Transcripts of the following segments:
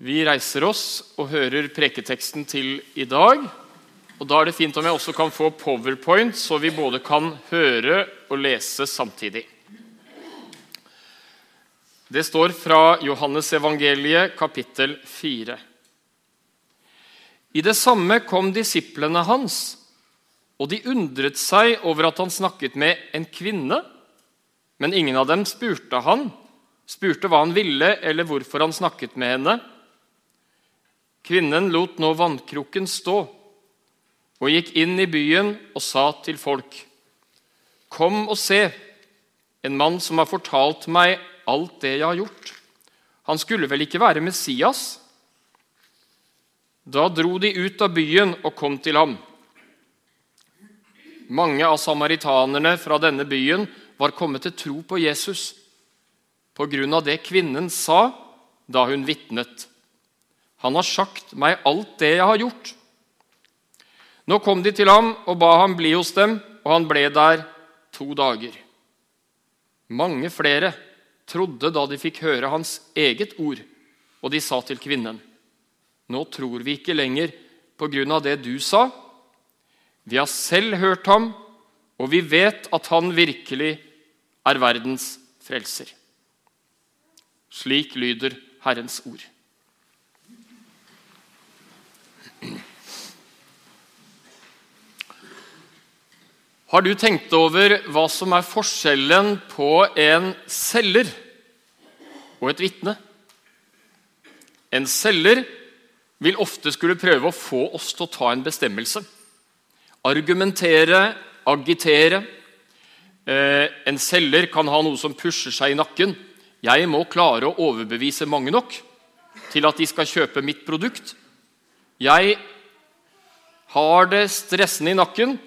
Vi reiser oss og hører preketeksten til i dag. Og Da er det fint om jeg også kan få powerpoint, så vi både kan høre og lese samtidig. Det står fra Johannes evangeliet, kapittel 4. I det samme kom disiplene hans, og de undret seg over at han snakket med en kvinne. Men ingen av dem spurte han, spurte hva han ville, eller hvorfor han snakket med henne. Kvinnen lot nå vannkroken stå og gikk inn i byen og sa til folk.: Kom og se, en mann som har fortalt meg alt det jeg har gjort. Han skulle vel ikke være Messias? Da dro de ut av byen og kom til ham. Mange av samaritanerne fra denne byen var kommet til tro på Jesus på grunn av det kvinnen sa da hun vitnet. Han har sagt meg alt det jeg har gjort. Nå kom de til ham og ba ham bli hos dem, og han ble der to dager. Mange flere trodde da de fikk høre hans eget ord, og de sa til kvinnen.: Nå tror vi ikke lenger på grunn av det du sa. Vi har selv hørt ham, og vi vet at han virkelig er verdens frelser. Slik lyder Herrens ord. Har du tenkt over hva som er forskjellen på en selger og et vitne? En selger vil ofte skulle prøve å få oss til å ta en bestemmelse. Argumentere, agitere. Eh, en selger kan ha noe som pusher seg i nakken. Jeg må klare å overbevise mange nok til at de skal kjøpe mitt produkt. Jeg har det stressende i nakken.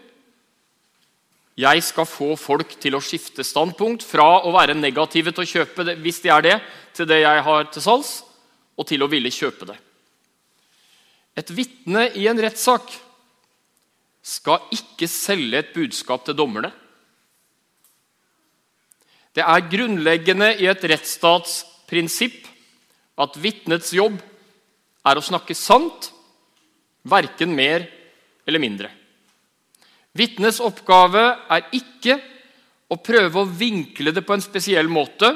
Jeg skal få folk til å skifte standpunkt fra å være negative til å kjøpe det, hvis de er det, til det jeg har til salgs, og til å ville kjøpe det. Et vitne i en rettssak skal ikke selge et budskap til dommerne. Det er grunnleggende i et rettsstatsprinsipp at vitnets jobb er å snakke sant, verken mer eller mindre. Vitnets oppgave er ikke å prøve å vinkle det på en spesiell måte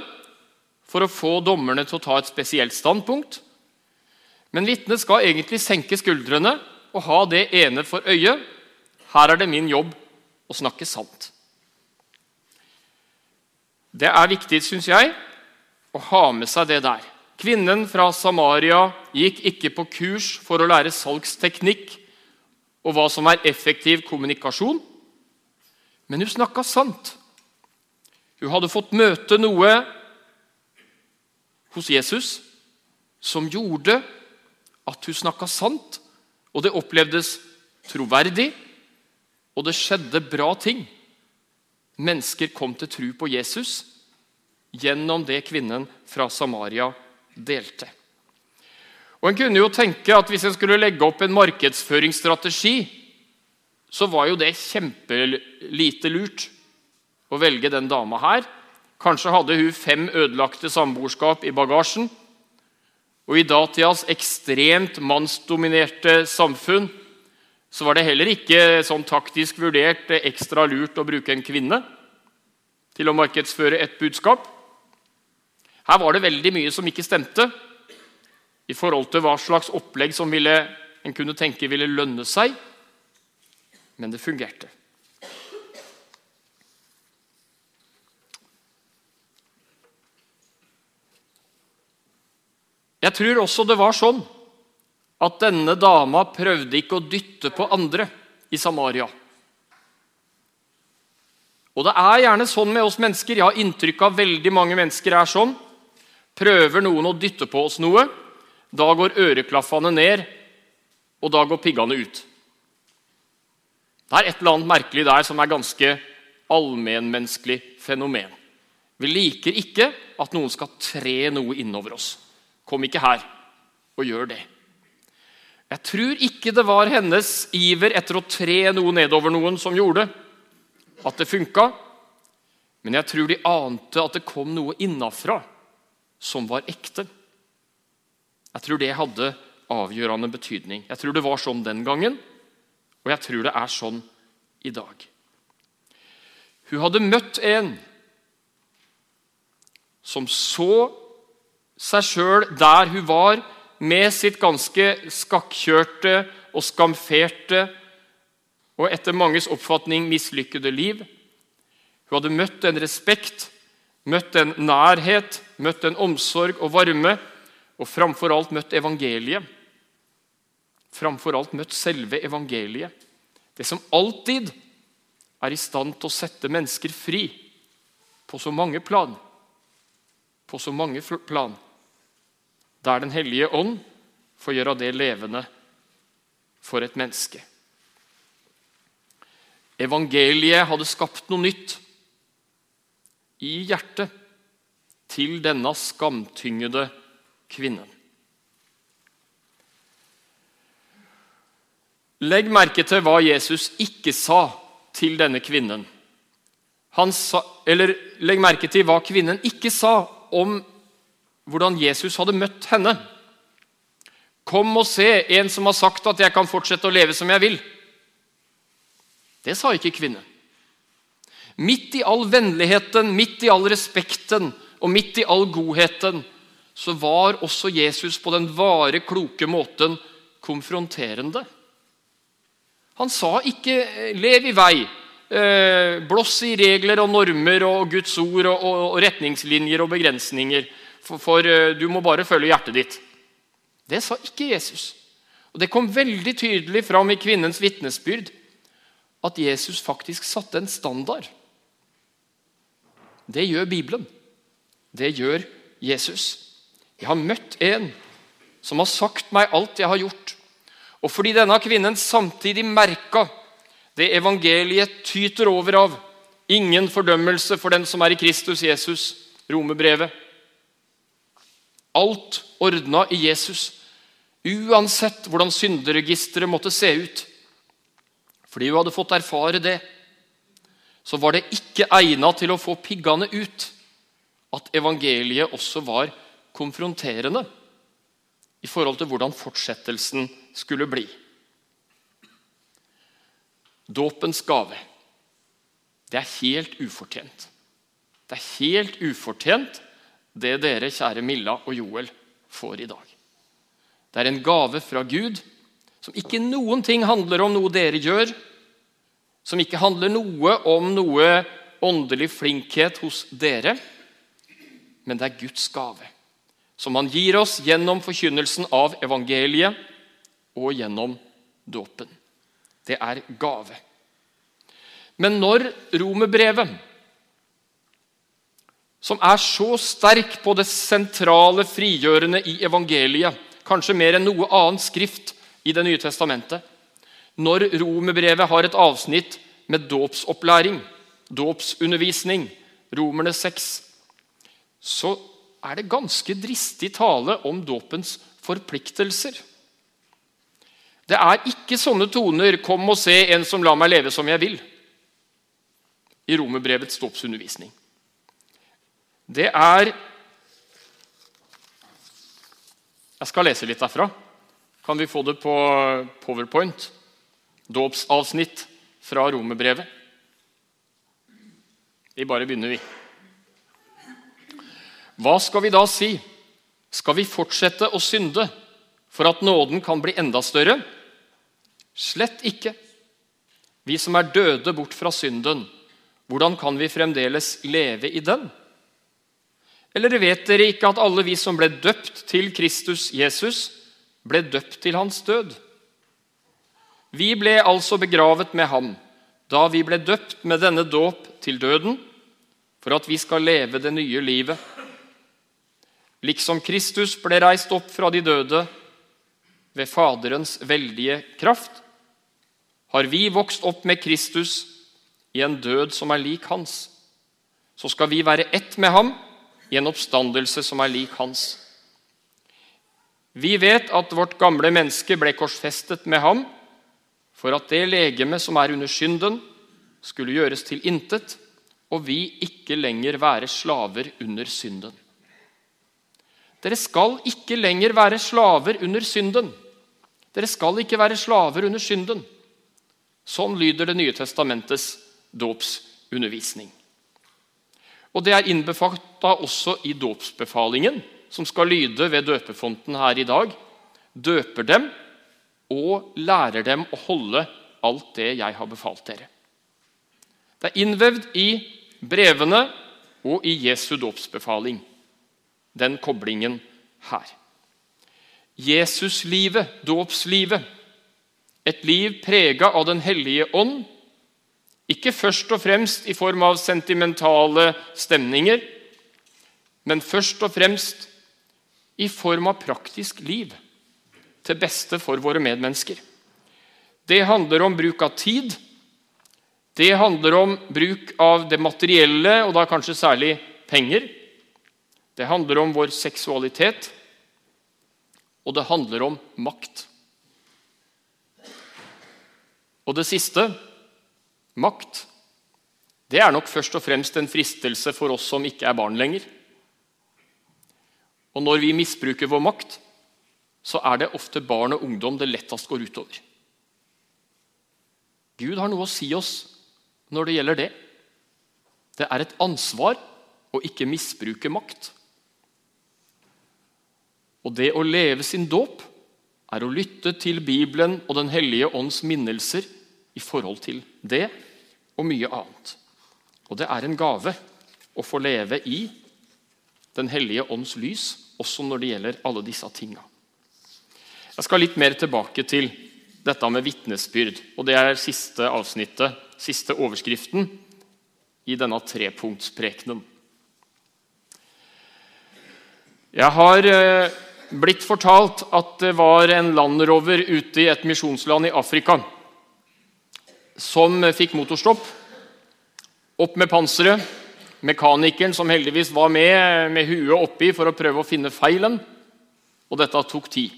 for å få dommerne til å ta et spesielt standpunkt. Men vitnet skal egentlig senke skuldrene og ha det ene for øye. Her er det min jobb å snakke sant. Det er viktig, syns jeg, å ha med seg det der. Kvinnen fra Samaria gikk ikke på kurs for å lære salgsteknikk og hva som er effektiv kommunikasjon. Men hun snakka sant. Hun hadde fått møte noe hos Jesus som gjorde at hun snakka sant, og det opplevdes troverdig, og det skjedde bra ting. Mennesker kom til tro på Jesus gjennom det kvinnen fra Samaria delte. Og En kunne jo tenke at hvis en skulle legge opp en markedsføringsstrategi, så var jo det kjempelite lurt å velge den dama her. Kanskje hadde hun fem ødelagte samboerskap i bagasjen. Og i datidas ekstremt mannsdominerte samfunn så var det heller ikke sånn taktisk vurdert ekstra lurt å bruke en kvinne til å markedsføre et budskap. Her var det veldig mye som ikke stemte i forhold til hva slags opplegg som ville, en kunne tenke ville lønne seg. Men det fungerte. Jeg tror også det var sånn at denne dama prøvde ikke å dytte på andre i Samaria. Og det er gjerne sånn med oss mennesker. Jeg har inntrykk av veldig mange mennesker er sånn. Prøver noen å dytte på oss noe, da går øreklaffene ned, og da går piggene ut. Det er et eller annet merkelig der som er ganske allmennmenneskelig fenomen. Vi liker ikke at noen skal tre noe innover oss. Kom ikke her og gjør det. Jeg tror ikke det var hennes iver etter å tre noe nedover noen som gjorde at det funka, men jeg tror de ante at det kom noe innafra som var ekte. Jeg tror det hadde avgjørende betydning. Jeg tror det var sånn den gangen, og jeg tror det er sånn i dag. Hun hadde møtt en som så seg sjøl der hun var, med sitt ganske skakkjørte og skamferte og etter manges oppfatning mislykkede liv. Hun hadde møtt en respekt, møtt en nærhet, møtt en omsorg og varme, og framfor alt møtt evangeliet. Framfor alt møtt selve evangeliet. Det som alltid er i stand til å sette mennesker fri på så mange plan. På så mange plan. Der Den hellige ånd får gjøre det levende for et menneske. Evangeliet hadde skapt noe nytt i hjertet til denne skamtyngede kvinnen. Legg merke til hva Jesus ikke sa til denne kvinnen. Sa, eller legg merke til hva kvinnen ikke sa om hvordan Jesus hadde møtt henne. Kom og se en som har sagt at jeg kan fortsette å leve som jeg vil. Det sa ikke kvinnen. Midt i all vennligheten, midt i all respekten og midt i all godheten så var også Jesus på den vare, kloke måten konfronterende. Han sa ikke 'lev i vei', blåss blås i regler og normer og Guds ord og, retningslinjer og begrensninger, for eh, du må bare følge hjertet ditt. Det sa ikke Jesus. Og Det kom veldig tydelig fram i kvinnens vitnesbyrd at Jesus faktisk satte en standard. Det gjør Bibelen. Det gjør Jesus. Jeg har møtt en som har sagt meg alt jeg har gjort. Og fordi denne kvinnen samtidig merka det evangeliet tyter over av ingen fordømmelse for den som er i Kristus Jesus, romebrevet. Alt ordna i Jesus, uansett hvordan synderegisteret måtte se ut. Fordi hun hadde fått erfare det, så var det ikke egna til å få piggene ut at evangeliet også var konfronterende i forhold til hvordan fortsettelsen skulle bli. Dåpens gave det er helt ufortjent. Det er helt ufortjent, det dere, kjære Milla og Joel, får i dag. Det er en gave fra Gud som ikke noen ting handler om noe dere gjør, som ikke handler noe om noe åndelig flinkhet hos dere, men det er Guds gave som han gir oss gjennom forkynnelsen av evangeliet og gjennom dåpen. Det er gave. Men når romerbrevet, som er så sterk på det sentrale frigjørende i evangeliet, kanskje mer enn noe annet skrift i Det nye testamentet, når romerbrevet har et avsnitt med dåpsopplæring, dåpsundervisning, Romerne 6, så er det ganske dristig tale om dåpens forpliktelser. Det er ikke sånne toner 'Kom og se en som lar meg leve som jeg vil' i romerbrevets dåpsundervisning. Det er Jeg skal lese litt derfra. Kan vi få det på powerpoint? Dåpsavsnitt fra romerbrevet. Vi bare begynner, vi. Hva skal vi da si? Skal vi fortsette å synde for at nåden kan bli enda større? Slett ikke. Vi som er døde bort fra synden, hvordan kan vi fremdeles leve i den? Eller vet dere ikke at alle vi som ble døpt til Kristus Jesus, ble døpt til hans død? Vi ble altså begravet med ham da vi ble døpt med denne dåp til døden, for at vi skal leve det nye livet Liksom Kristus ble reist opp fra de døde ved Faderens veldige kraft, har vi vokst opp med Kristus i en død som er lik hans. Så skal vi være ett med ham i en oppstandelse som er lik hans. Vi vet at vårt gamle menneske ble korsfestet med ham for at det legeme som er under synden, skulle gjøres til intet, og vi ikke lenger være slaver under synden. Dere skal ikke lenger være slaver under synden. Dere skal ikke være slaver under synden. Sånn lyder Det nye testamentets dåpsundervisning. Og Det er innbefatta også i dåpsbefalingen, som skal lyde ved døpefonten her i dag. Døper dem og lærer dem å holde alt det jeg har befalt dere. Det er innvevd i brevene og i Jesu dåpsbefaling, den koblingen her. Jesuslivet, dåpslivet, et liv prega av Den hellige ånd, ikke først og fremst i form av sentimentale stemninger, men først og fremst i form av praktisk liv til beste for våre medmennesker. Det handler om bruk av tid. Det handler om bruk av det materielle, og da kanskje særlig penger. Det handler om vår seksualitet, og det handler om makt. Og det siste makt det er nok først og fremst en fristelse for oss som ikke er barn lenger. Og når vi misbruker vår makt, så er det ofte barn og ungdom det lettest går utover. Gud har noe å si oss når det gjelder det. Det er et ansvar å ikke misbruke makt. Og det å leve sin dåp er å lytte til Bibelen og Den hellige ånds minnelser i forhold til det og mye annet. Og det er en gave å få leve i Den hellige ånds lys, også når det gjelder alle disse tinga. Jeg skal litt mer tilbake til dette med vitnesbyrd. Og det er siste avsnittet, siste overskriften, i denne trepunktsprekenen. Jeg har eh, blitt fortalt at det var en landrover ute i et misjonsland i Afrika som fikk motorstopp. Opp med panseret. Mekanikeren som heldigvis var med med huet oppi for å prøve å finne feilen. Og dette tok tid.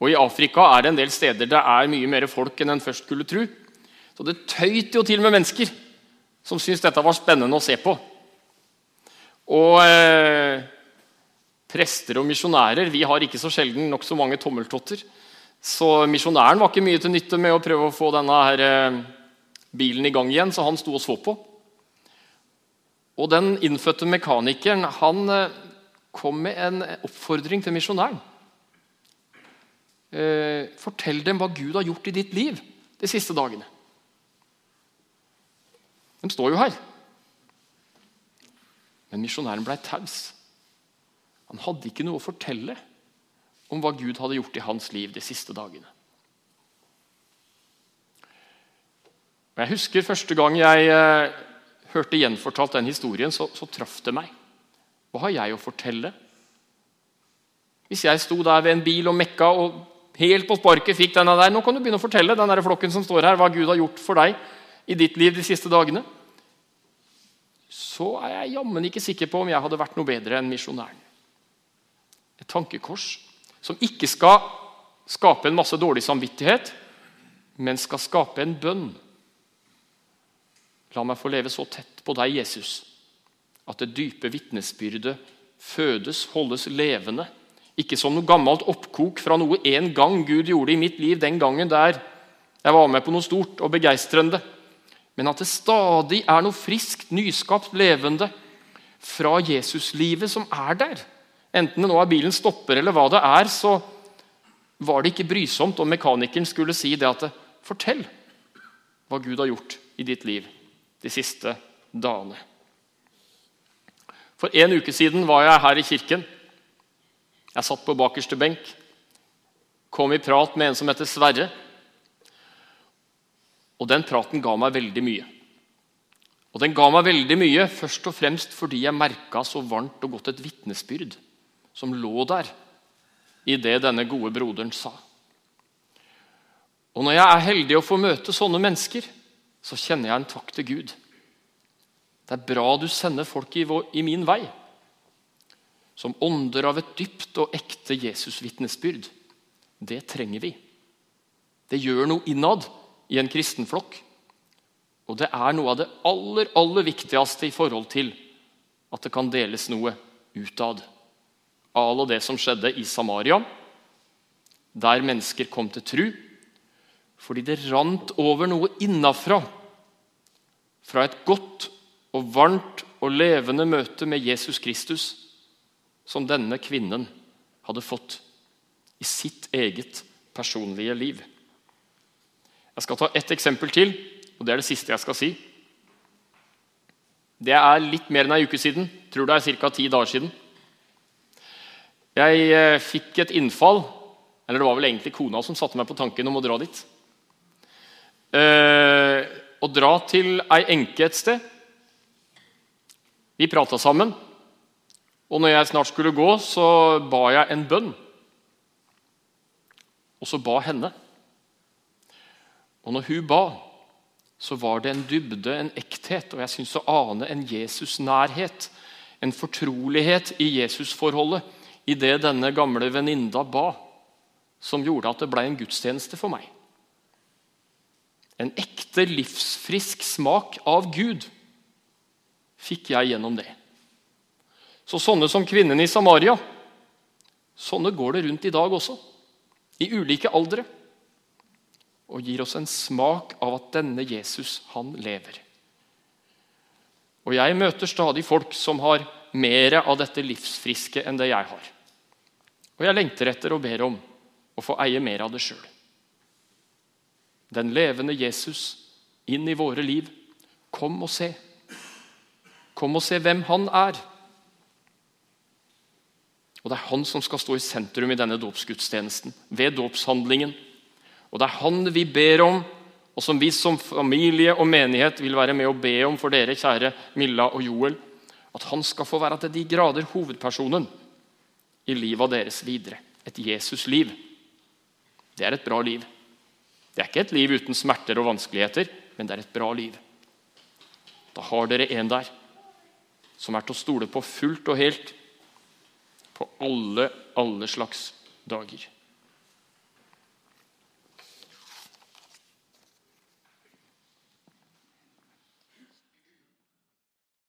Og I Afrika er det en del steder det er mye mer folk enn en først skulle tro. Så det tøyt jo til med mennesker som syntes dette var spennende å se på. Og eh, prester og misjonærer vi har ikke så sjelden nokså mange tommeltotter. Så misjonæren var ikke mye til nytte med å prøve å få denne her, eh, bilen i gang igjen, så han sto og så på. Og den innfødte mekanikeren han eh, kom med en oppfordring til misjonæren eh, fortell dem hva Gud har gjort i ditt liv de siste dagene. De står jo her. Men misjonæren ble taus. Han hadde ikke noe å fortelle om hva Gud hadde gjort i hans liv de siste dagene. Jeg husker Første gang jeg eh, hørte gjenfortalt den historien, så, så traff det meg. Hva har jeg å fortelle? Hvis jeg sto der ved en bil og mekka og helt på sparket fikk denne der. Nå kan du begynne å fortelle den der flokken som står her, hva Gud har gjort for deg i ditt liv de siste dagene. Så er jeg jammen ikke sikker på om jeg hadde vært noe bedre enn misjonæren. Tankekors som ikke skal skape en masse dårlig samvittighet, men skal skape en bønn. La meg få leve så tett på deg, Jesus, at det dype vitnesbyrdet fødes, holdes levende ikke som noe gammelt oppkok fra noe en gang Gud gjorde i mitt liv den gangen der jeg var med på noe stort og begeistrende. Men at det stadig er noe friskt, nyskapt, levende fra Jesuslivet som er der. Enten det nå er bilen stopper eller hva det er, så var det ikke brysomt om mekanikeren skulle si det at Fortell hva Gud har gjort i ditt liv de siste dagene. For en uke siden var jeg her i kirken. Jeg satt på bakerste benk, kom i prat med en som heter Sverre. Og den praten ga meg veldig mye. Og den ga meg veldig mye først og fremst fordi jeg merka så varmt og godt et vitnesbyrd som lå der i det denne gode broderen sa. Og når jeg er heldig å få møte sånne mennesker, så kjenner jeg en takk til Gud. Det er bra du sender folk i, vår, i min vei som ånder av et dypt og ekte Jesusvitnesbyrd. Det trenger vi. Det gjør noe innad i en kristenflokk. Og det er noe av det aller, aller viktigste i forhold til at det kan deles noe utad alle det som skjedde i Samaria, der mennesker kom til tru, fordi det rant over noe innafra. Fra et godt og varmt og levende møte med Jesus Kristus som denne kvinnen hadde fått i sitt eget personlige liv. Jeg skal ta ett eksempel til, og det er det siste jeg skal si. Det er litt mer enn ei uke siden. Tror det er ca. ti dager siden. Jeg eh, fikk et innfall, eller det var vel egentlig kona som satte meg på tanken om å dra dit. Eh, å dra til ei enke et sted. Vi prata sammen, og når jeg snart skulle gå, så ba jeg en bønn. Og så ba henne. Og når hun ba, så var det en dybde, en ekthet, og jeg syns å ane en Jesus-nærhet. En fortrolighet i Jesus-forholdet i det denne gamle venninna ba, som gjorde at det ble en gudstjeneste for meg. En ekte, livsfrisk smak av Gud fikk jeg gjennom det. Så sånne som kvinnen i Samaria, sånne går det rundt i dag også. I ulike aldre og gir oss en smak av at denne Jesus, han lever. Og Jeg møter stadig folk som har mer av dette livsfriske enn det jeg har. Og jeg lengter etter og ber om å få eie mer av det sjøl. Den levende Jesus inn i våre liv. Kom og se. Kom og se hvem han er. Og Det er han som skal stå i sentrum i denne dåpsgudstjenesten, ved dåpshandlingen. Og det er Han vi ber om, og som vi som familie og menighet vil være med å be om for dere, kjære Milla og Joel, at han skal få være til de grader hovedpersonen i livet deres videre. Et Jesus-liv. Det er et bra liv. Det er ikke et liv uten smerter og vanskeligheter, men det er et bra liv. Da har dere en der som er til å stole på fullt og helt på alle, alle slags dager.